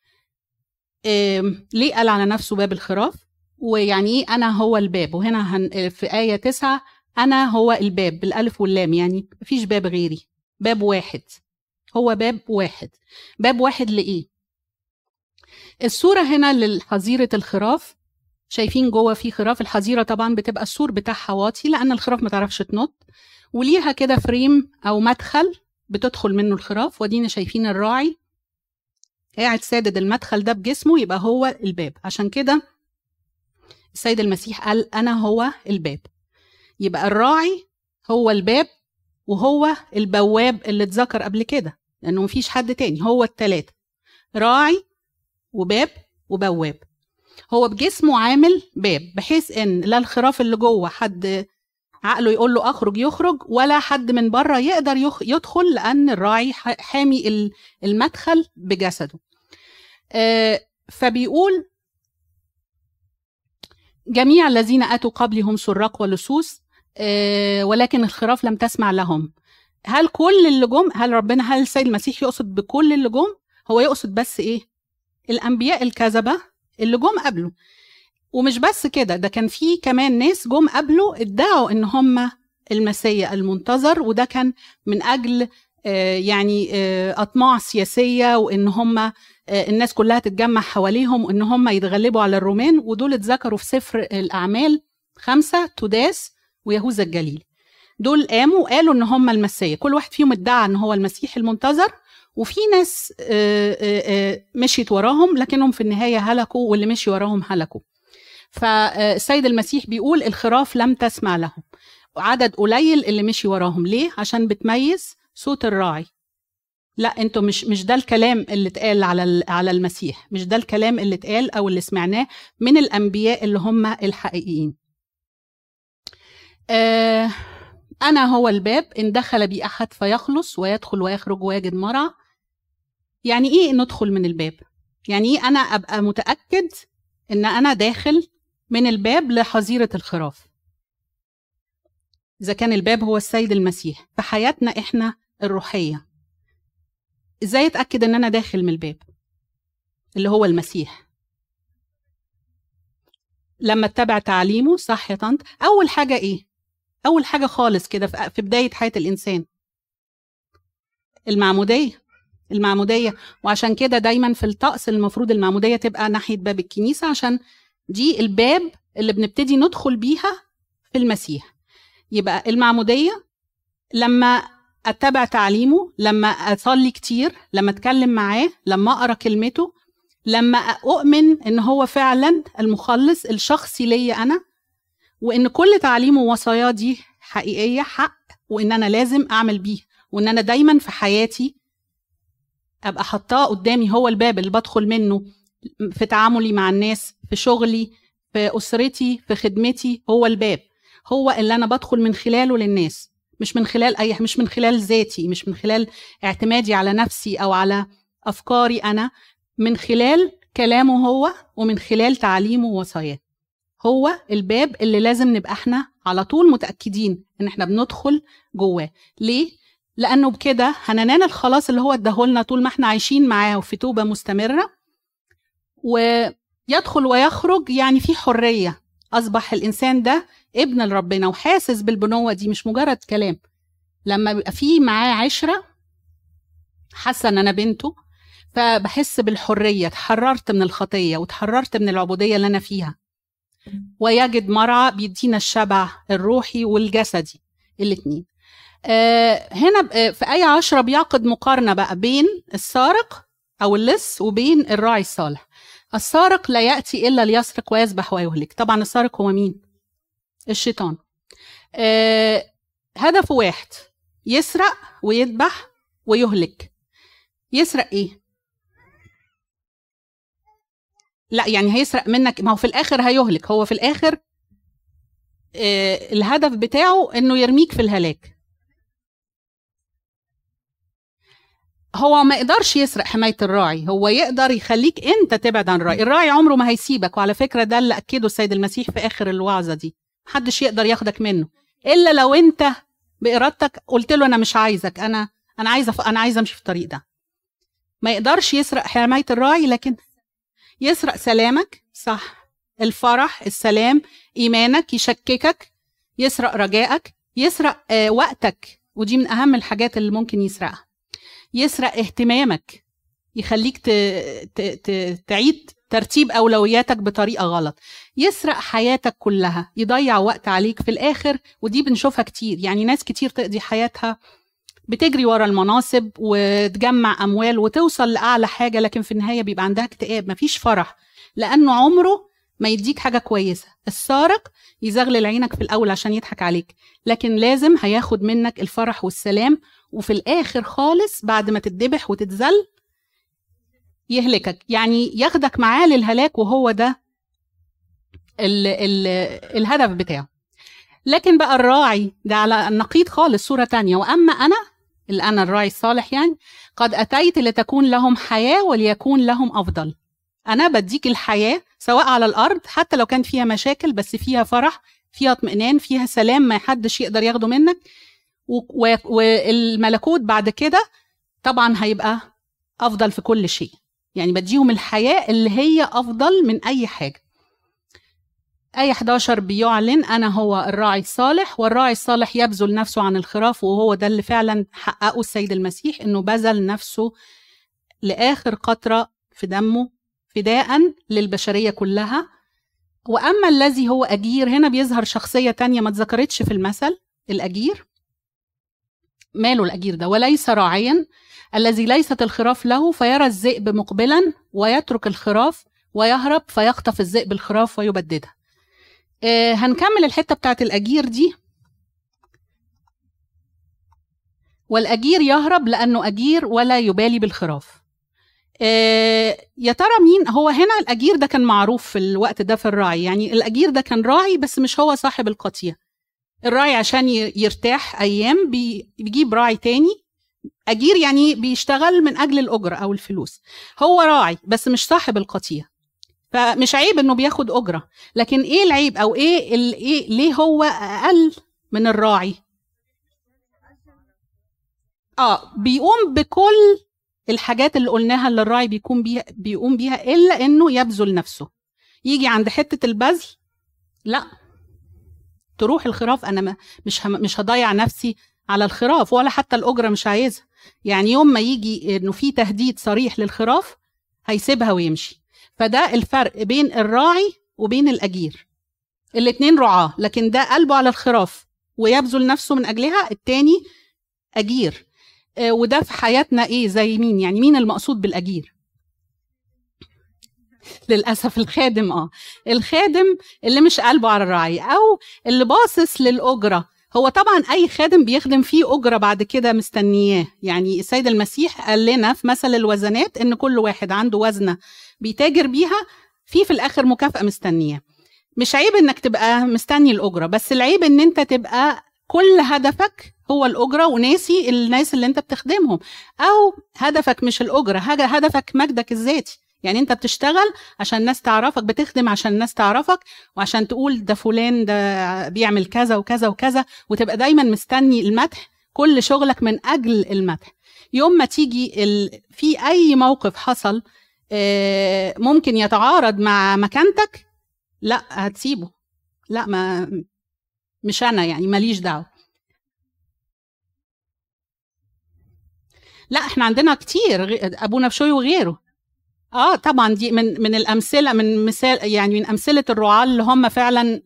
ليه قال على نفسه باب الخراف ويعني إيه أنا هو الباب. وهنا هن في آية تسعة أنا هو الباب بالالف واللام يعني مفيش باب غيري باب واحد. هو باب واحد. باب واحد لإيه؟ الصورة هنا لحظيرة الخراف. شايفين جوه في خراف الحظيرة طبعا بتبقى السور بتاعها واطي لأن الخراف ما تعرفش تنط. وليها كده فريم أو مدخل بتدخل منه الخراف ودينا شايفين الراعي. قاعد سادد المدخل ده بجسمه يبقى هو الباب. عشان كده السيد المسيح قال أنا هو الباب. يبقى الراعي هو الباب وهو البواب اللي اتذكر قبل كده لأنه مفيش حد تاني هو التلاتة راعي وباب وبواب. هو بجسمه عامل باب بحيث إن لا الخراف اللي جوه حد عقله يقول له أخرج يخرج ولا حد من بره يقدر يدخل لأن الراعي حامي المدخل بجسده. آه، فبيقول جميع الذين أتوا قبلي هم سراق ولصوص ولكن الخراف لم تسمع لهم. هل كل اللي جم هل ربنا هل السيد المسيح يقصد بكل اللي جم؟ هو يقصد بس إيه؟ الأنبياء الكذبة اللي جم قبله. ومش بس كده ده كان في كمان ناس جم قبله ادعوا إن هم المسيا المنتظر وده كان من أجل آه، يعني آه، أطماع سياسية وإن هم آه، الناس كلها تتجمع حواليهم وإن هم يتغلبوا على الرومان. ودول اتذكروا في سفر الأعمال خمسة تداس ويهوذا الجليل. دول قاموا وقالوا إن هم المسيا كل واحد فيهم ادعى إن هو المسيح المنتظر وفي ناس مشيت وراهم لكنهم في النهاية هلكوا واللي مشي وراهم هلكوا. فالسيد المسيح بيقول الخراف لم تسمع لهم. عدد قليل اللي مشي وراهم. ليه؟ عشان بتميز صوت الراعي. لا أنتوا مش مش ده الكلام اللي اتقال على على المسيح. مش ده الكلام اللي اتقال أو اللي سمعناه من الأنبياء اللي هم الحقيقيين. آه أنا هو الباب إن دخل بي أحد فيخلص ويدخل ويخرج ويجد مرعى يعني إيه ندخل من الباب؟ يعني إيه أنا أبقى متأكد إن أنا داخل من الباب لحظيرة الخراف؟ إذا كان الباب هو السيد المسيح في حياتنا إحنا الروحية. إزاي أتأكد إن أنا داخل من الباب؟ اللي هو المسيح. لما اتبع تعليمه صح يا طنط. أول حاجة إيه؟ أول حاجة خالص كده في بداية حياة الإنسان. المعمودية المعمودية. وعشان كده دايما في الطقس المفروض المعمودية تبقى ناحية باب الكنيسة عشان دي الباب اللي بنبتدي ندخل بيها في المسيح. يبقى المعمودية لما أتبع تعليمه لما أصلي كتير لما أتكلم معاه لما أقرأ كلمته لما أؤمن إن هو فعلا المخلص الشخصي ليا أنا وإن كل تعليمه ووصاياه دي حقيقية حق وإن أنا لازم أعمل بيه وإن أنا دايما في حياتي أبقى حطاه قدامي هو الباب اللي بدخل منه في تعاملي مع الناس في شغلي في أسرتي في خدمتي هو الباب. هو اللي أنا بدخل من خلاله للناس مش من خلال أي مش من خلال ذاتي مش من خلال اعتمادي على نفسي أو على أفكاري أنا من خلال كلامه هو ومن خلال تعليمه ووصاياه. هو الباب اللي لازم نبقى إحنا على طول متأكدين ان إحنا بندخل جواه. ليه؟ لأنه بكده هننال الخلاص اللي هو اداهولنا طول ما إحنا عايشين معاه وفي توبة مستمرة. ويدخل ويخرج يعني في حرية. أصبح الإنسان ده ابن لربنا وحاسس بالبنوة دي مش مجرد كلام. لما بيبقى في معاه عشرة حاسة إن أنا بنته فبحس بالحرية. اتحررت من الخطية وتحررت من العبودية اللي أنا فيها. ويجد مرعى بيدينا الشبع الروحي والجسدي الاثنين آه هنا آه، في آية عشرة بيعقد مقارنة بقى بين السارق أو اللص وبين الراعي الصالح. السارق لا يأتي إلا ليسرق ويذبح ويهلك. طبعا السارق هو مين؟ الشيطان. آه هدفه واحد يسرق ويذبح ويهلك. يسرق إيه؟ لا يعني هيسرق منك. ما هو في الآخر هيهلك. هو في الآخر آه الهدف بتاعه إنه يرميك في الهلاك. هو ما يقدرش يسرق حماية الراعي. هو يقدر يخليك أنت تبعد عن الراعي. الراعي عمره ما هيسيبك. وعلى فكرة ده اللي أكده السيد المسيح في آخر الوعظة دي. محدش يقدر ياخدك منه. إلا لو أنت بإرادتك قلت له أنا مش عايزك. أنا أنا عايزه أنا عايزه أمشي في الطريق ده. ما يقدرش يسرق حماية الراعي لكن يسرق سلامك صح. الفرح السلام إيمانك يشككك يسرق رجائك يسرق آه وقتك. ودي من أهم الحاجات اللي ممكن يسرقها. يسرق اهتمامك. يخليك. تعيد ترتيب أولوياتك بطريقة غلط. يسرق حياتك كلها. يضيع وقت عليك في الآخر. ودي بنشوفها كتير. يعني ناس كتير تقضي حياتها بتجري ورا المناصب وتجمع أموال وتوصل لأعلى حاجة لكن في النهاية بيبقى عندها اكتئاب مفيش فرح لأنه عمره ما يديك حاجة كويسة. السارق يزغلل عينك في الأول عشان يضحك عليك لكن لازم هياخد منك الفرح والسلام وفي الآخر خالص بعد ما تتذبح وتتذل يهلكك. يعني ياخدك معاه للهلاك وهو ده ال ال الهدف بتاعه. لكن بقى الراعي ده على النقيض خالص صورة تانية. وأما أنا اللي أنا الراعي الصالح يعني قد أتيت لتكون لهم حياة وليكون لهم أفضل. أنا بديك الحياة سواء على الأرض حتى لو كان فيها مشاكل بس فيها فرح فيها اطمئنان فيها سلام ما حدش يقدر ياخده منك. والملكوت بعد كده طبعا هيبقى أفضل في كل شيء. يعني بديهم الحياة اللي هي أفضل من أي حاجة. آية 11 بيعلن أنا هو الراعي الصالح والراعي الصالح يبذل نفسه عن الخراف وهو ده اللي فعلا حققه السيد المسيح إنه بذل نفسه لآخر قطرة في دمه فداء للبشرية كلها. وأما الذي هو أجير هنا بيظهر شخصية تانية ما اتذكرتش في المثل الأجير. ماله الأجير ده؟ وليس راعيا. الذي ليست الخراف له فيرى الذئب مقبلا ويترك الخراف ويهرب فيخطف الذئب الخراف ويبددها آه هنكمل الحتة بتاعت الأجير دي. والأجير يهرب لأنه أجير ولا يبالي بالخراف. آه يا ترى مين؟ هو هنا الأجير ده كان معروف في الوقت ده في الراعي. يعني الأجير ده كان راعي بس مش هو صاحب القطيع الراعي عشان يرتاح أيام بيجيب راعي تاني. أجير يعني بيشتغل من أجل الأجرة أو الفلوس. هو راعي بس مش صاحب القطيع فمش عيب إنه بياخد أجرة. لكن إيه العيب أو إيه, إيه ليه هو أقل من الراعي؟ آه بيقوم بكل الحاجات اللي قلناها اللي الراعي بيكون بيها بيقوم بيها إلا إنه يبذل نفسه. يجي عند حتة البذل لأ. تروح الخراف أنا مش مش هضيع نفسي على الخراف ولا حتى الأجرة مش عايزها. يعني يوم ما يجي إنه في تهديد صريح للخراف هيسيبها ويمشي. فده الفرق بين الراعي وبين الأجير. الاتنين رعاة لكن ده قلبه على الخراف ويبذل نفسه من أجلها. التاني أجير. آه وده في حياتنا إيه زي مين؟ يعني مين المقصود بالأجير؟ للأسف الخادم آه. الخادم اللي مش قلبه على الراعي أو اللي باصص للأجرة. هو طبعا أي خادم بيخدم فيه أجرة بعد كده مستنياه. يعني السيد المسيح قال لنا في مثل الوزنات إن كل واحد عنده وزنة بيتاجر بيها في في الآخر مكافأة مستنياه مش عيب إنك تبقى مستني الأجرة بس العيب إن أنت تبقى كل هدفك هو الأجرة وناسي الناس اللي أنت بتخدمهم. أو هدفك مش الأجرة هدفك مجدك الذاتي. يعني أنت بتشتغل عشان الناس تعرفك بتخدم عشان الناس تعرفك وعشان تقول ده فلان ده بيعمل كذا وكذا وكذا وتبقى دايما مستني المدح. كل شغلك من أجل المدح. يوم ما تيجي ال... في أي موقف حصل ممكن يتعارض مع مكانتك؟ لا هتسيبه. لا ما مش أنا يعني ماليش دعوة. لا إحنا عندنا كتير ابونا بشوي وغيره. آه طبعا دي من من الأمثلة من مثال يعني من أمثلة الرعاة اللي هم فعلا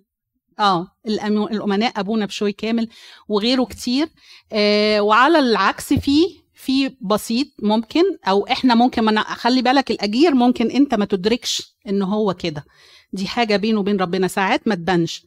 آه الأمناء ابونا بشوي كامل وغيره كتير. آه وعلى العكس في في بسيط ممكن أو إحنا ممكن ما خلي بالك الأجير ممكن أنت ما تدركش إن هو كده. دي حاجة بينه وبين ربنا ساعات ما تبانش.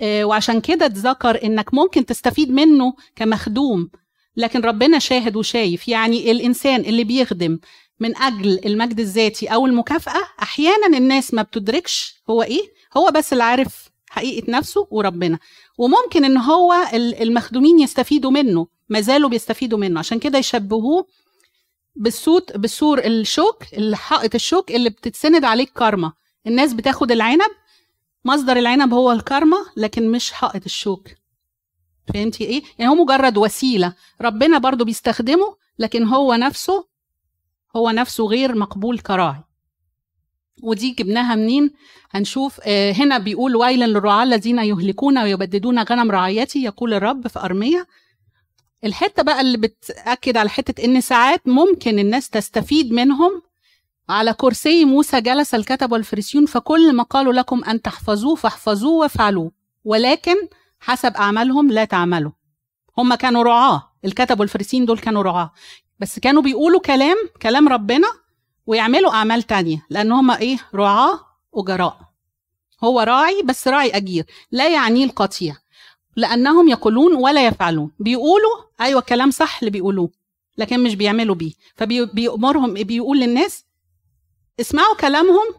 آه وعشان كده اتذكر إنك ممكن تستفيد منه كمخدوم. لكن ربنا شاهد وشايف. يعني الإنسان اللي بيخدم من أجل المجد الذاتي أو المكافأة أحيانا الناس ما بتدركش هو إيه. هو بس اللي عارف حقيقة نفسه وربنا. وممكن إن هو المخدومين يستفيدوا منه. ما زالوا بيستفيدوا منه. عشان كده يشبهوه بالصوت بالسور الشوك حائط الشوك اللي بتتسند عليه الكرمة. الناس بتاخد العنب مصدر العنب هو الكرمة لكن مش حائط الشوك. فهمتي إيه؟ يعني هو مجرد وسيلة. ربنا برضو بيستخدمه لكن هو نفسه هو نفسه غير مقبول كراعي ودي جبناها منين؟ هنشوف آه، هنا بيقول ويلا للرعاة الذين يهلكون ويبددون غنم رعايتي يقول الرب في أرمية. الحتة بقى اللي بتأكد على حتة إن ساعات ممكن الناس تستفيد منهم على كرسي موسى جلس الكتب والفريسيون فكل ما قالوا لكم أن تحفظوه فاحفظوه وافعلوه ولكن حسب أعمالهم لا تعملوا. هم كانوا رعاة الكتب والفريسيين دول كانوا رعاة. بس كانوا بيقولوا كلام كلام ربنا ويعملوا أعمال تانية لأن هم إيه؟ رعاة أجراء. هو راعي بس راعي أجير لا يعنيه القطيع. لأنهم يقولون ولا يفعلون. بيقولوا أيوة كلام صح اللي بيقولوه لكن مش بيعملوا بيه. فبيأمرهم بيقول للناس اسمعوا كلامهم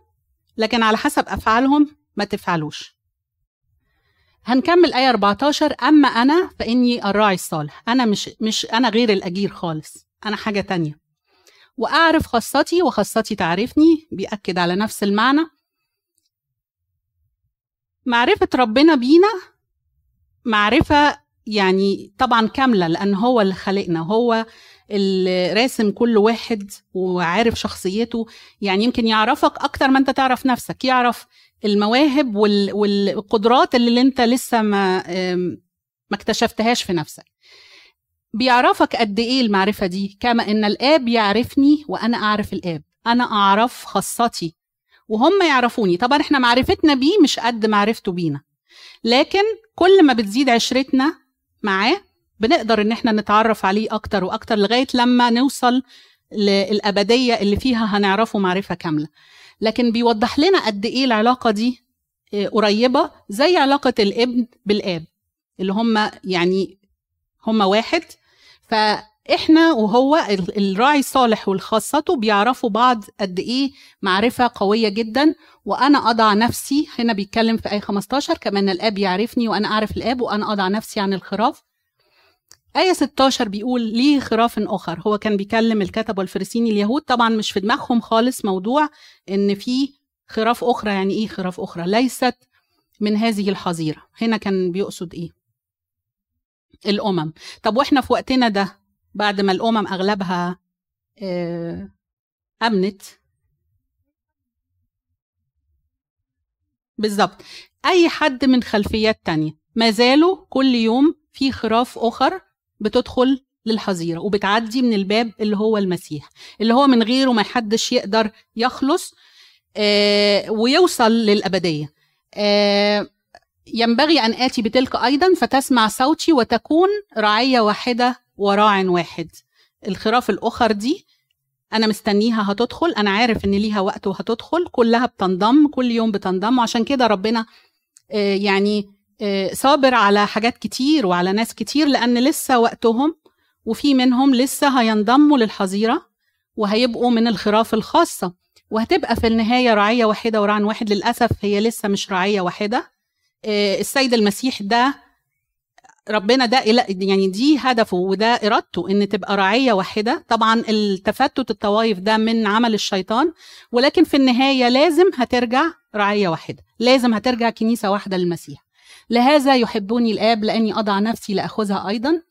لكن على حسب أفعالهم ما تفعلوش. هنكمل آية 14 أما أنا فإني الراعي الصالح. أنا مش مش أنا غير الأجير خالص. أنا حاجة تانية. وأعرف خاصتي وخاصتي تعرفني بيأكد على نفس المعنى. معرفة ربنا بينا معرفة يعني طبعا كاملة لأن هو اللي خلقنا. هو اللي راسم كل واحد وعارف شخصيته. يعني يمكن يعرفك أكتر ما أنت تعرف نفسك. يعرف المواهب والقدرات اللي أنت لسه ما ما اكتشفتهاش في نفسك. بيعرفك قد إيه المعرفة دي؟ كما إن الآب يعرفني وأنا أعرف الآب. أنا أعرف خاصتي وهم يعرفوني. طبعا إحنا معرفتنا بيه مش قد معرفته بينا. لكن كل ما بتزيد عشرتنا معاه بنقدر إن إحنا نتعرف عليه أكتر وأكتر لغاية لما نوصل للأبدية اللي فيها هنعرفه معرفة كاملة. لكن بيوضح لنا قد إيه العلاقة دي آه، قريبة زي علاقة الإبن بالآب اللي هم يعني هم واحد. فاحنا وهو الراعي الصالح والخاصته بيعرفوا بعض قد إيه معرفة قوية جدا وأنا أضع نفسي هنا بيتكلم في اي 15 كمان الآب يعرفني وأنا أعرف الآب وأنا أضع نفسي عن الخراف. آية 16 بيقول ليه خراف آخر؟ هو كان بيكلم الكتب والفريسيين اليهود طبعا مش في دماغهم خالص موضوع إن في خراف أخرى يعني إيه خراف أخرى؟ ليست من هذه الحظيرة. هنا كان بيقصد إيه؟ الأمم. طب وإحنا في وقتنا ده بعد ما الأمم أغلبها آه، أمنت. بالظبط أي حد من خلفيات تانية. ما زالوا كل يوم في خراف أخر بتدخل للحظيرة وبتعدي من الباب اللي هو المسيح اللي هو من غيره ما حدش يقدر يخلص آه ويوصل للأبدية. آه ينبغي أن آتي بتلك أيضا فتسمع صوتي وتكون رعية واحدة وراع واحد. الخراف الأخر دي أنا مستنيها هتدخل أنا عارف إن ليها وقت وهتدخل كلها بتنضم كل يوم بتنضم وعشان كده ربنا آه يعني آه، صابر على حاجات كتير وعلى ناس كتير لأن لسه وقتهم وفي منهم لسه هينضموا للحظيرة وهيبقوا من الخراف الخاصة. وهتبقى في النهاية رعية واحدة ورعن واحد للأسف هي لسه مش رعية واحدة. آه، السيد المسيح ده ربنا ده يعني دي هدفه وده إرادته إن تبقى رعيه واحدة. طبعا التفتت الطوائف ده من عمل الشيطان ولكن في النهاية لازم هترجع رعيه واحدة. لازم هترجع كنيسة واحدة للمسيح. لهذا يحبني الآب لأني أضع نفسي لأخذها أيضا.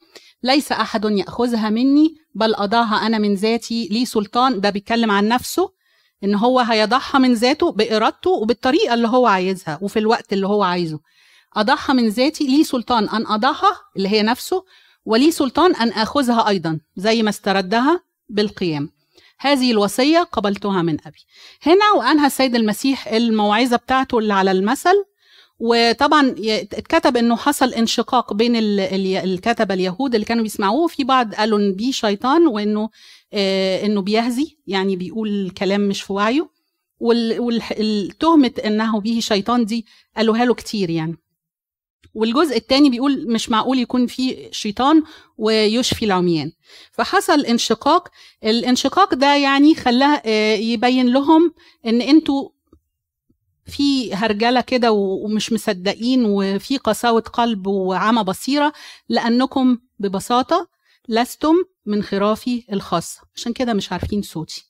ليس أحد يأخذها مني بل أضعها أنا من ذاتي لي سلطان. ده بيتكلم عن نفسه إن هو هيضعها من ذاته بإرادته وبالطريقة اللي هو عايزها وفي الوقت اللي هو عايزه. أضعها من ذاتي لي سلطان أن أضعها اللي هي نفسه ولي سلطان أن آخذها أيضا زي ما استردها بالقيام. هذه الوصية قبلتها من أبي. هنا وأنهى السيد المسيح الموعظة بتاعته اللي على المثل وطبعا اتكتب إنه حصل انشقاق بين الكتبة اليهود اللي كانوا بيسمعوه في بعض قالوا إن بيه شيطان وإنه آه إنه بيهزي يعني بيقول كلام مش في وعيه. والتهمه إنه به شيطان دي قالوها له كتير يعني. والجزء الثاني بيقول مش معقول يكون في شيطان ويشفي العميان. فحصل انشقاق. الانشقاق ده يعني خلاه آه، يبين لهم إن أنتوا في هرجلة كده ومش مصدقين وفي قساوة قلب وعمى بصيرة لأنكم ببساطة لستم من خرافي الخاصة. عشان كده مش عارفين صوتي.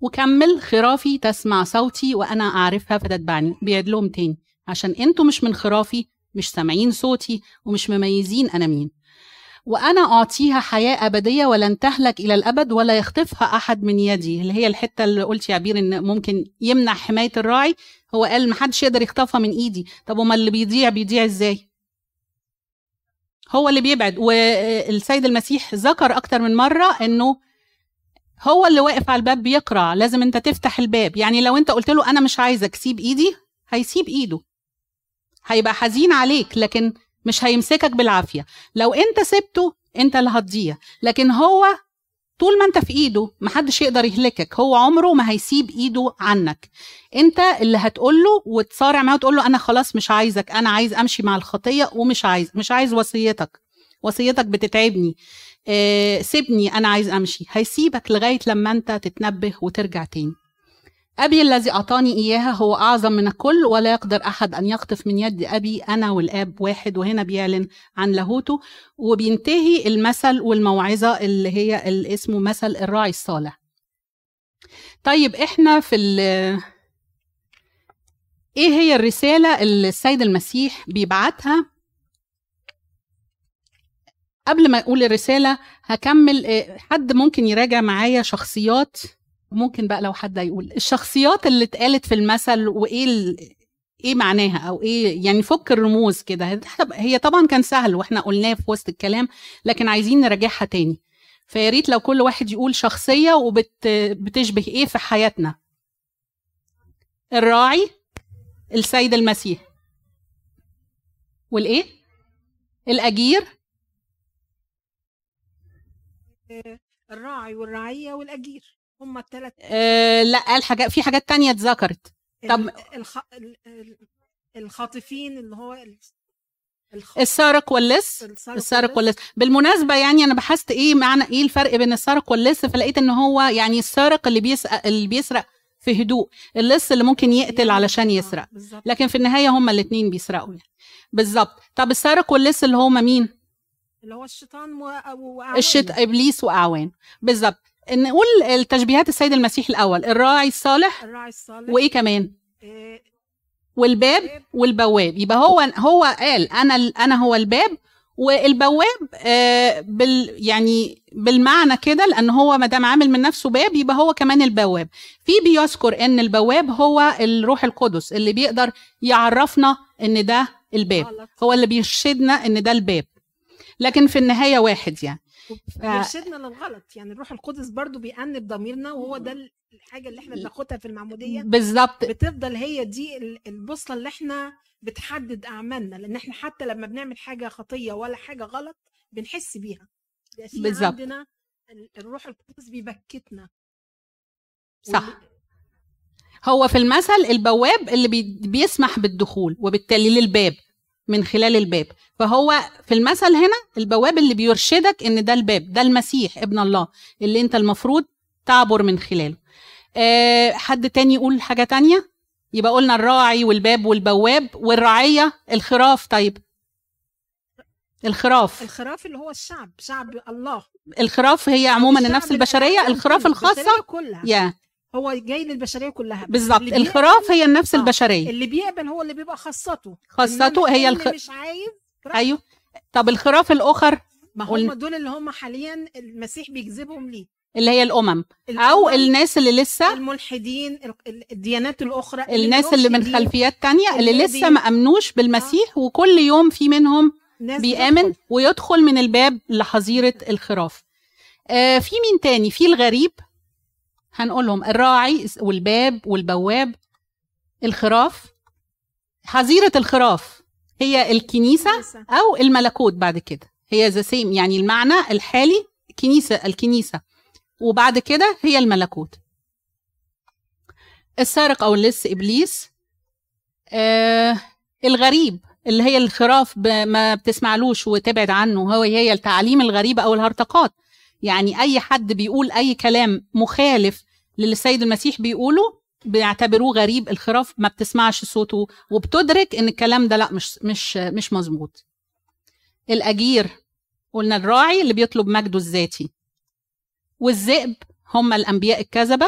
وكمل خرافي تسمع صوتي وأنا أعرفها فتتبعني بيعد لهم تاني. عشان أنتوا مش من خرافي مش سامعين صوتي ومش مميزين أنا مين. وأنا أعطيها حياة أبدية ولن تهلك إلى الأبد ولا يخطفها أحد من يدي. اللي هي الحتة اللي قلت يا عبير إن ممكن يمنع حماية الراعي. هو قال محدش يقدر يخطفها من إيدي. طب وما اللي بيضيع بيضيع إزاي؟ هو اللي بيبعد. والسيد المسيح ذكر أكتر من مرة إنه هو اللي واقف على الباب بيقرع لازم انت تفتح الباب. يعني لو انت قلت له أنا مش عايزك سيب إيدي هيسيب إيده. هيبقى حزين عليك لكن مش هيمسكك بالعافية. لو انت سبته انت اللي هتضيع. لكن هو طول ما انت في إيده محدش يقدر يهلكك. هو عمره ما هيسيب إيده عنك. انت اللي هتقول له وتصارع معاه وتقول له أنا خلاص مش عايزك أنا عايز أمشي مع الخطية ومش عايز مش عايز وصيتك. وصيتك بتتعبني. آه سيبني أنا عايز أمشي. هيسيبك لغاية لما أنت تتنبه وترجع تاني. أبي الذي أعطاني إياها هو أعظم من الكل ولا يقدر أحد أن يخطف من يد أبي أنا والآب واحد وهنا بيعلن عن لاهوته وبينتهي المثل والموعظة اللي هي اللي اسمه مثل الراعي الصالح. طيب إحنا في إيه هي الرسالة اللي السيد المسيح بيبعتها؟ قبل ما أقول الرسالة هكمل حد ممكن يراجع معايا شخصيات؟ ممكن بقى لو حد يقول الشخصيات اللي اتقالت في المثل وإيه ال... إيه معناها أو إيه يعني فك الرموز كده. هي طبعا كان سهل وإحنا قلناه في وسط الكلام لكن عايزين نراجعها تاني. فيا ريت لو كل واحد يقول شخصية وبتشبه إيه في حياتنا. الراعي السيد المسيح. والإيه؟ الأجير الراعي والرعية والأجير هم الثلاث آه لأ قال حاجات في حاجات تانية اتذكرت. طب الخ... الخاطفين اللي هو الخ... السارق واللص السارق واللص بالمناسبة يعني أنا بحثت إيه معنى إيه الفرق بين السارق واللص فلقيت إن هو يعني السارق اللي بيسرق اللي بيسرق في هدوء اللص اللي ممكن يقتل علشان يسرق. بالزبط. لكن في النهاية هما الاثنين بيسرقوا يعني. بالظبط طب السارق واللص اللي هما مين؟ اللي هو الشيطان وأعوانه. الشيط إبليس واعوان بالظبط نقول التشبيهات السيد المسيح الأول. الراعي الصالح الراعي الصالح. وإيه كمان؟ إيه. والباب والبواب. يبقى هو هو قال أنا أنا هو الباب والبواب آه بال يعني بالمعنى كده لأن هو ما دام عامل من نفسه باب يبقى هو كمان البواب. في بيذكر إن البواب هو الروح القدس اللي بيقدر يعرفنا إن ده الباب. هو اللي بيرشدنا إن ده الباب. لكن في النهاية واحد يعني. بيرشدنا للغلط. يعني الروح القدس برضو بيأنب ضميرنا وهو ده الحاجة اللي إحنا بناخدها في المعمودية. بالظبط. بتفضل هي دي البوصلة اللي إحنا بتحدد أعمالنا. لأن إحنا حتى لما بنعمل حاجة خطية ولا حاجة غلط بنحس بيها. بالظبط. عندنا الروح القدس بيبكتنا. صح. هو في المثل البواب اللي بيسمح بالدخول وبالتالي للباب من خلال الباب. فهو في المثل هنا البواب اللي بيرشدك إن ده الباب ده المسيح ابن الله اللي أنت المفروض تعبر من خلاله. أه حد تاني يقول حاجة تانية؟ يبقى قلنا الراعي والباب والبواب والرعية الخراف. طيب. الخراف. الخراف اللي هو الشعب شعب الله. الخراف هي عموما النفس البشرية الخراف الخاصة. كلها. يا هو جاي للبشرية كلها. بالظبط. الخراف هي النفس آه. البشرية. اللي بيقبل هو اللي بيبقى خاصته. خاصته هي الخ... اللي مش عايز أيوه. طب الخراف الآخر ما هم دول اللي هم حاليا المسيح بيجذبهم ليه؟ اللي هي الأمم. أو الناس اللي لسه الملحدين الديانات الأخرى الناس اللي, اللي من خلفيات تانية اللي, اللي لسه ما أمنوش بالمسيح آه. وكل يوم في منهم بيآمن يدخل. ويدخل من الباب لحظيرة الخراف. آه في مين تاني؟ في الغريب هنقولهم الراعي والباب والبواب الخراف. حظيرة الخراف هي الكنيسة أو الملكوت بعد كده. هي ذا سيم يعني المعنى الحالي كنيسة الكنيسة. وبعد كده هي الملكوت. السارق أو اللص إبليس. آه الغريب اللي هي الخراف ما بتسمعلوش وتبعد عنه هو هي التعاليم الغريبة أو الهرطقات. يعني أي حد بيقول أي كلام مخالف للي السيد المسيح بيقوله بيعتبروه غريب الخراف ما بتسمعش صوته وبتدرك إن الكلام ده لا مش مش مش مظبوط. الأجير قلنا الراعي اللي بيطلب مجده الذاتي. والذئب هم الأنبياء الكذبة.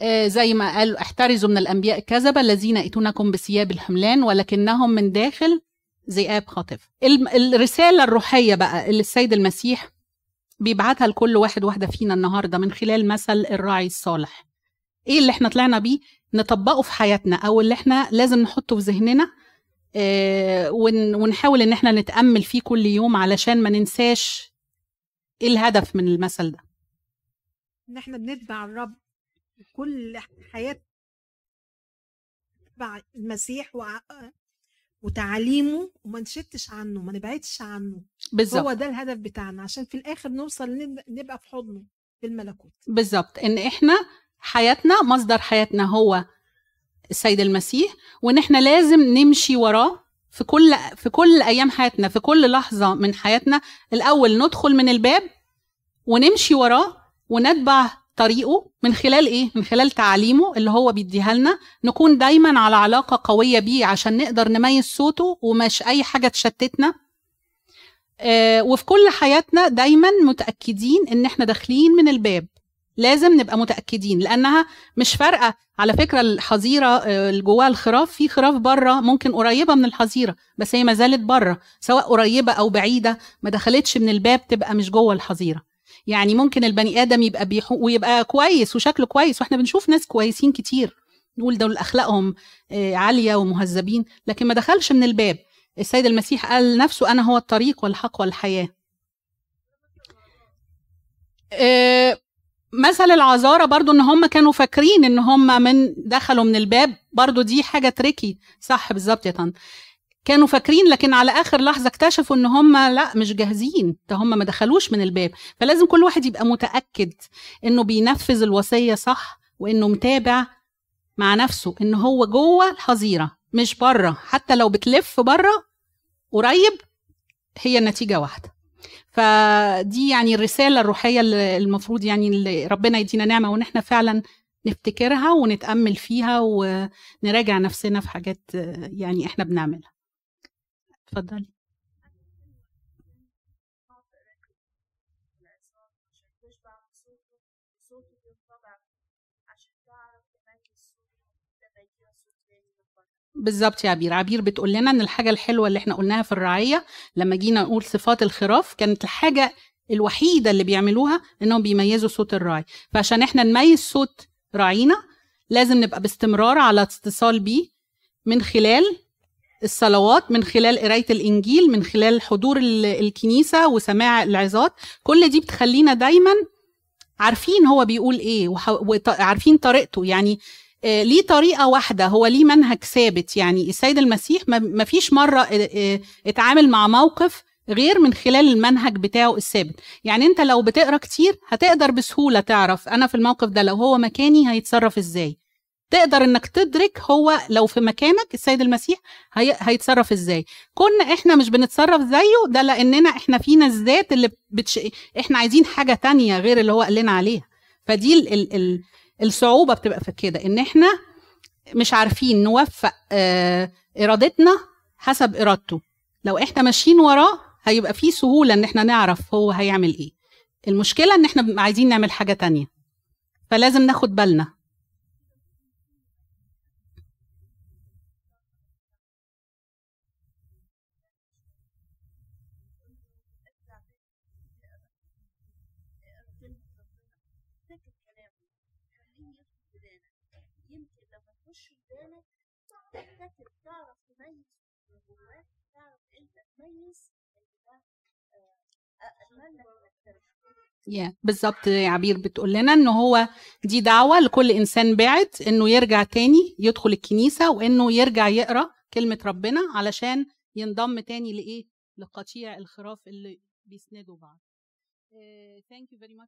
آه، زي ما قال احترزوا من الأنبياء الكذبة الذين يأتونكم بثياب الحملان ولكنهم من داخل ذئاب خاطف. الرسالة الروحية بقى اللي السيد المسيح بيبعتها لكل واحد واحدة فينا النهارده من خلال مثل الراعي الصالح. إيه اللي إحنا طلعنا بيه؟ نطبقه في حياتنا أو اللي إحنا لازم نحطه في ذهننا آه، ونحاول إن إحنا نتأمل فيه كل يوم علشان ما ننساش إيه الهدف من المثل ده. إن إحنا بنتبع الرب كل حياة نتبع المسيح وتعاليمه وما نشتش عنه ما نبعدش عنه. بالزبط. هو ده الهدف بتاعنا عشان في الآخر نوصل نبقى في حضنه في الملكوت بالظبط إن إحنا حياتنا مصدر حياتنا هو السيد المسيح وإن إحنا لازم نمشي وراه في كل في كل أيام حياتنا في كل لحظة من حياتنا. الأول ندخل من الباب ونمشي وراه ونتبع طريقه من خلال إيه؟ من خلال تعاليمه اللي هو بيديها لنا. نكون دايما على علاقة قوية بيه عشان نقدر نميز صوته ومش أي حاجة تشتتنا. آه وفي كل حياتنا دايما متأكدين إن إحنا داخلين من الباب. لازم نبقى متأكدين لأنها مش فارقة. على فكرة الحظيرة آه، اللي جواها الخراف في خراف برة ممكن قريبة من الحظيرة بس هي ما زالت برة سواء قريبة أو بعيدة. ما دخلتش من الباب تبقى مش جوه الحظيرة. يعني ممكن البني آدم يبقى بيحو ويبقى كويس وشكله كويس وإحنا بنشوف ناس كويسين كتير. نقول دول أخلاقهم آه، عالية ومهذبين. لكن ما دخلش من الباب. السيد المسيح قال نفسه أنا هو الطريق والحق والحياة. آه، مثل العذارى برضو إن هم كانوا فاكرين إن هم من دخلوا من الباب. برضو دي حاجة تريكي صح بالظبط يا طن. كانوا فاكرين لكن على آخر لحظة اكتشفوا إن هم لأ مش جاهزين ده هم ما دخلوش من الباب. فلازم كل واحد يبقى متأكد إنه بينفذ الوصية صح وإنه متابع مع نفسه إن هو جوه الحظيرة مش بره. حتى لو بتلف بره قريب هي النتيجة واحدة. فدي يعني الرسالة الروحية اللي المفروض يعني اللي ربنا يدينا نعمة وإن إحنا فعلا نفتكرها ونتأمل فيها ونراجع نفسنا في حاجات يعني إحنا بنعملها. اتفضلي. بالظبط يا عبير عبير بتقول لنا إن الحاجة الحلوة اللي إحنا قلناها في الرعيه لما جينا نقول صفات الخراف كانت الحاجة الوحيدة اللي بيعملوها إنهم بيميزوا صوت الراعي فعشان إحنا نميز صوت راعينا لازم نبقى باستمرار على اتصال بيه من خلال الصلوات من خلال قراية الإنجيل من خلال حضور الكنيسة وسماع العظات. كل دي بتخلينا دايما عارفين هو بيقول إيه وعارفين طريقته. يعني آه، ليه طريقة واحدة هو ليه منهج ثابت. يعني السيد المسيح ما فيش مرة آه، آه، اتعامل مع موقف غير من خلال المنهج بتاعه الثابت. يعني أنت لو بتقرأ كتير هتقدر بسهولة تعرف أنا في الموقف ده لو هو مكاني هيتصرف إزاي. تقدر إنك تدرك هو لو في مكانك السيد المسيح هي... هيتصرف إزاي. كنا إحنا مش بنتصرف زيه ده لأننا إحنا فينا الذات اللي بتش... إحنا عايزين حاجة تانية غير اللي هو قال لنا عليها. فدي ال... ال... ال... الصعوبة بتبقى في كده إن إحنا مش عارفين نوفق آه إرادتنا حسب إرادته. لو إحنا ماشيين وراه هيبقى في سهولة إن إحنا نعرف هو هيعمل إيه. المشكلة إن إحنا عايزين نعمل حاجة تانية. فلازم ناخد بالنا. yeah, yeah, بالظبط عبير بتقول لنا إن هو دي دعوة لكل إنسان بعد إنه يرجع تاني يدخل الكنيسة وإنه يرجع يقرأ كلمة ربنا علشان ينضم تاني لإيه؟ لقطيع الخراف اللي بيسندوا بعض. thank you very much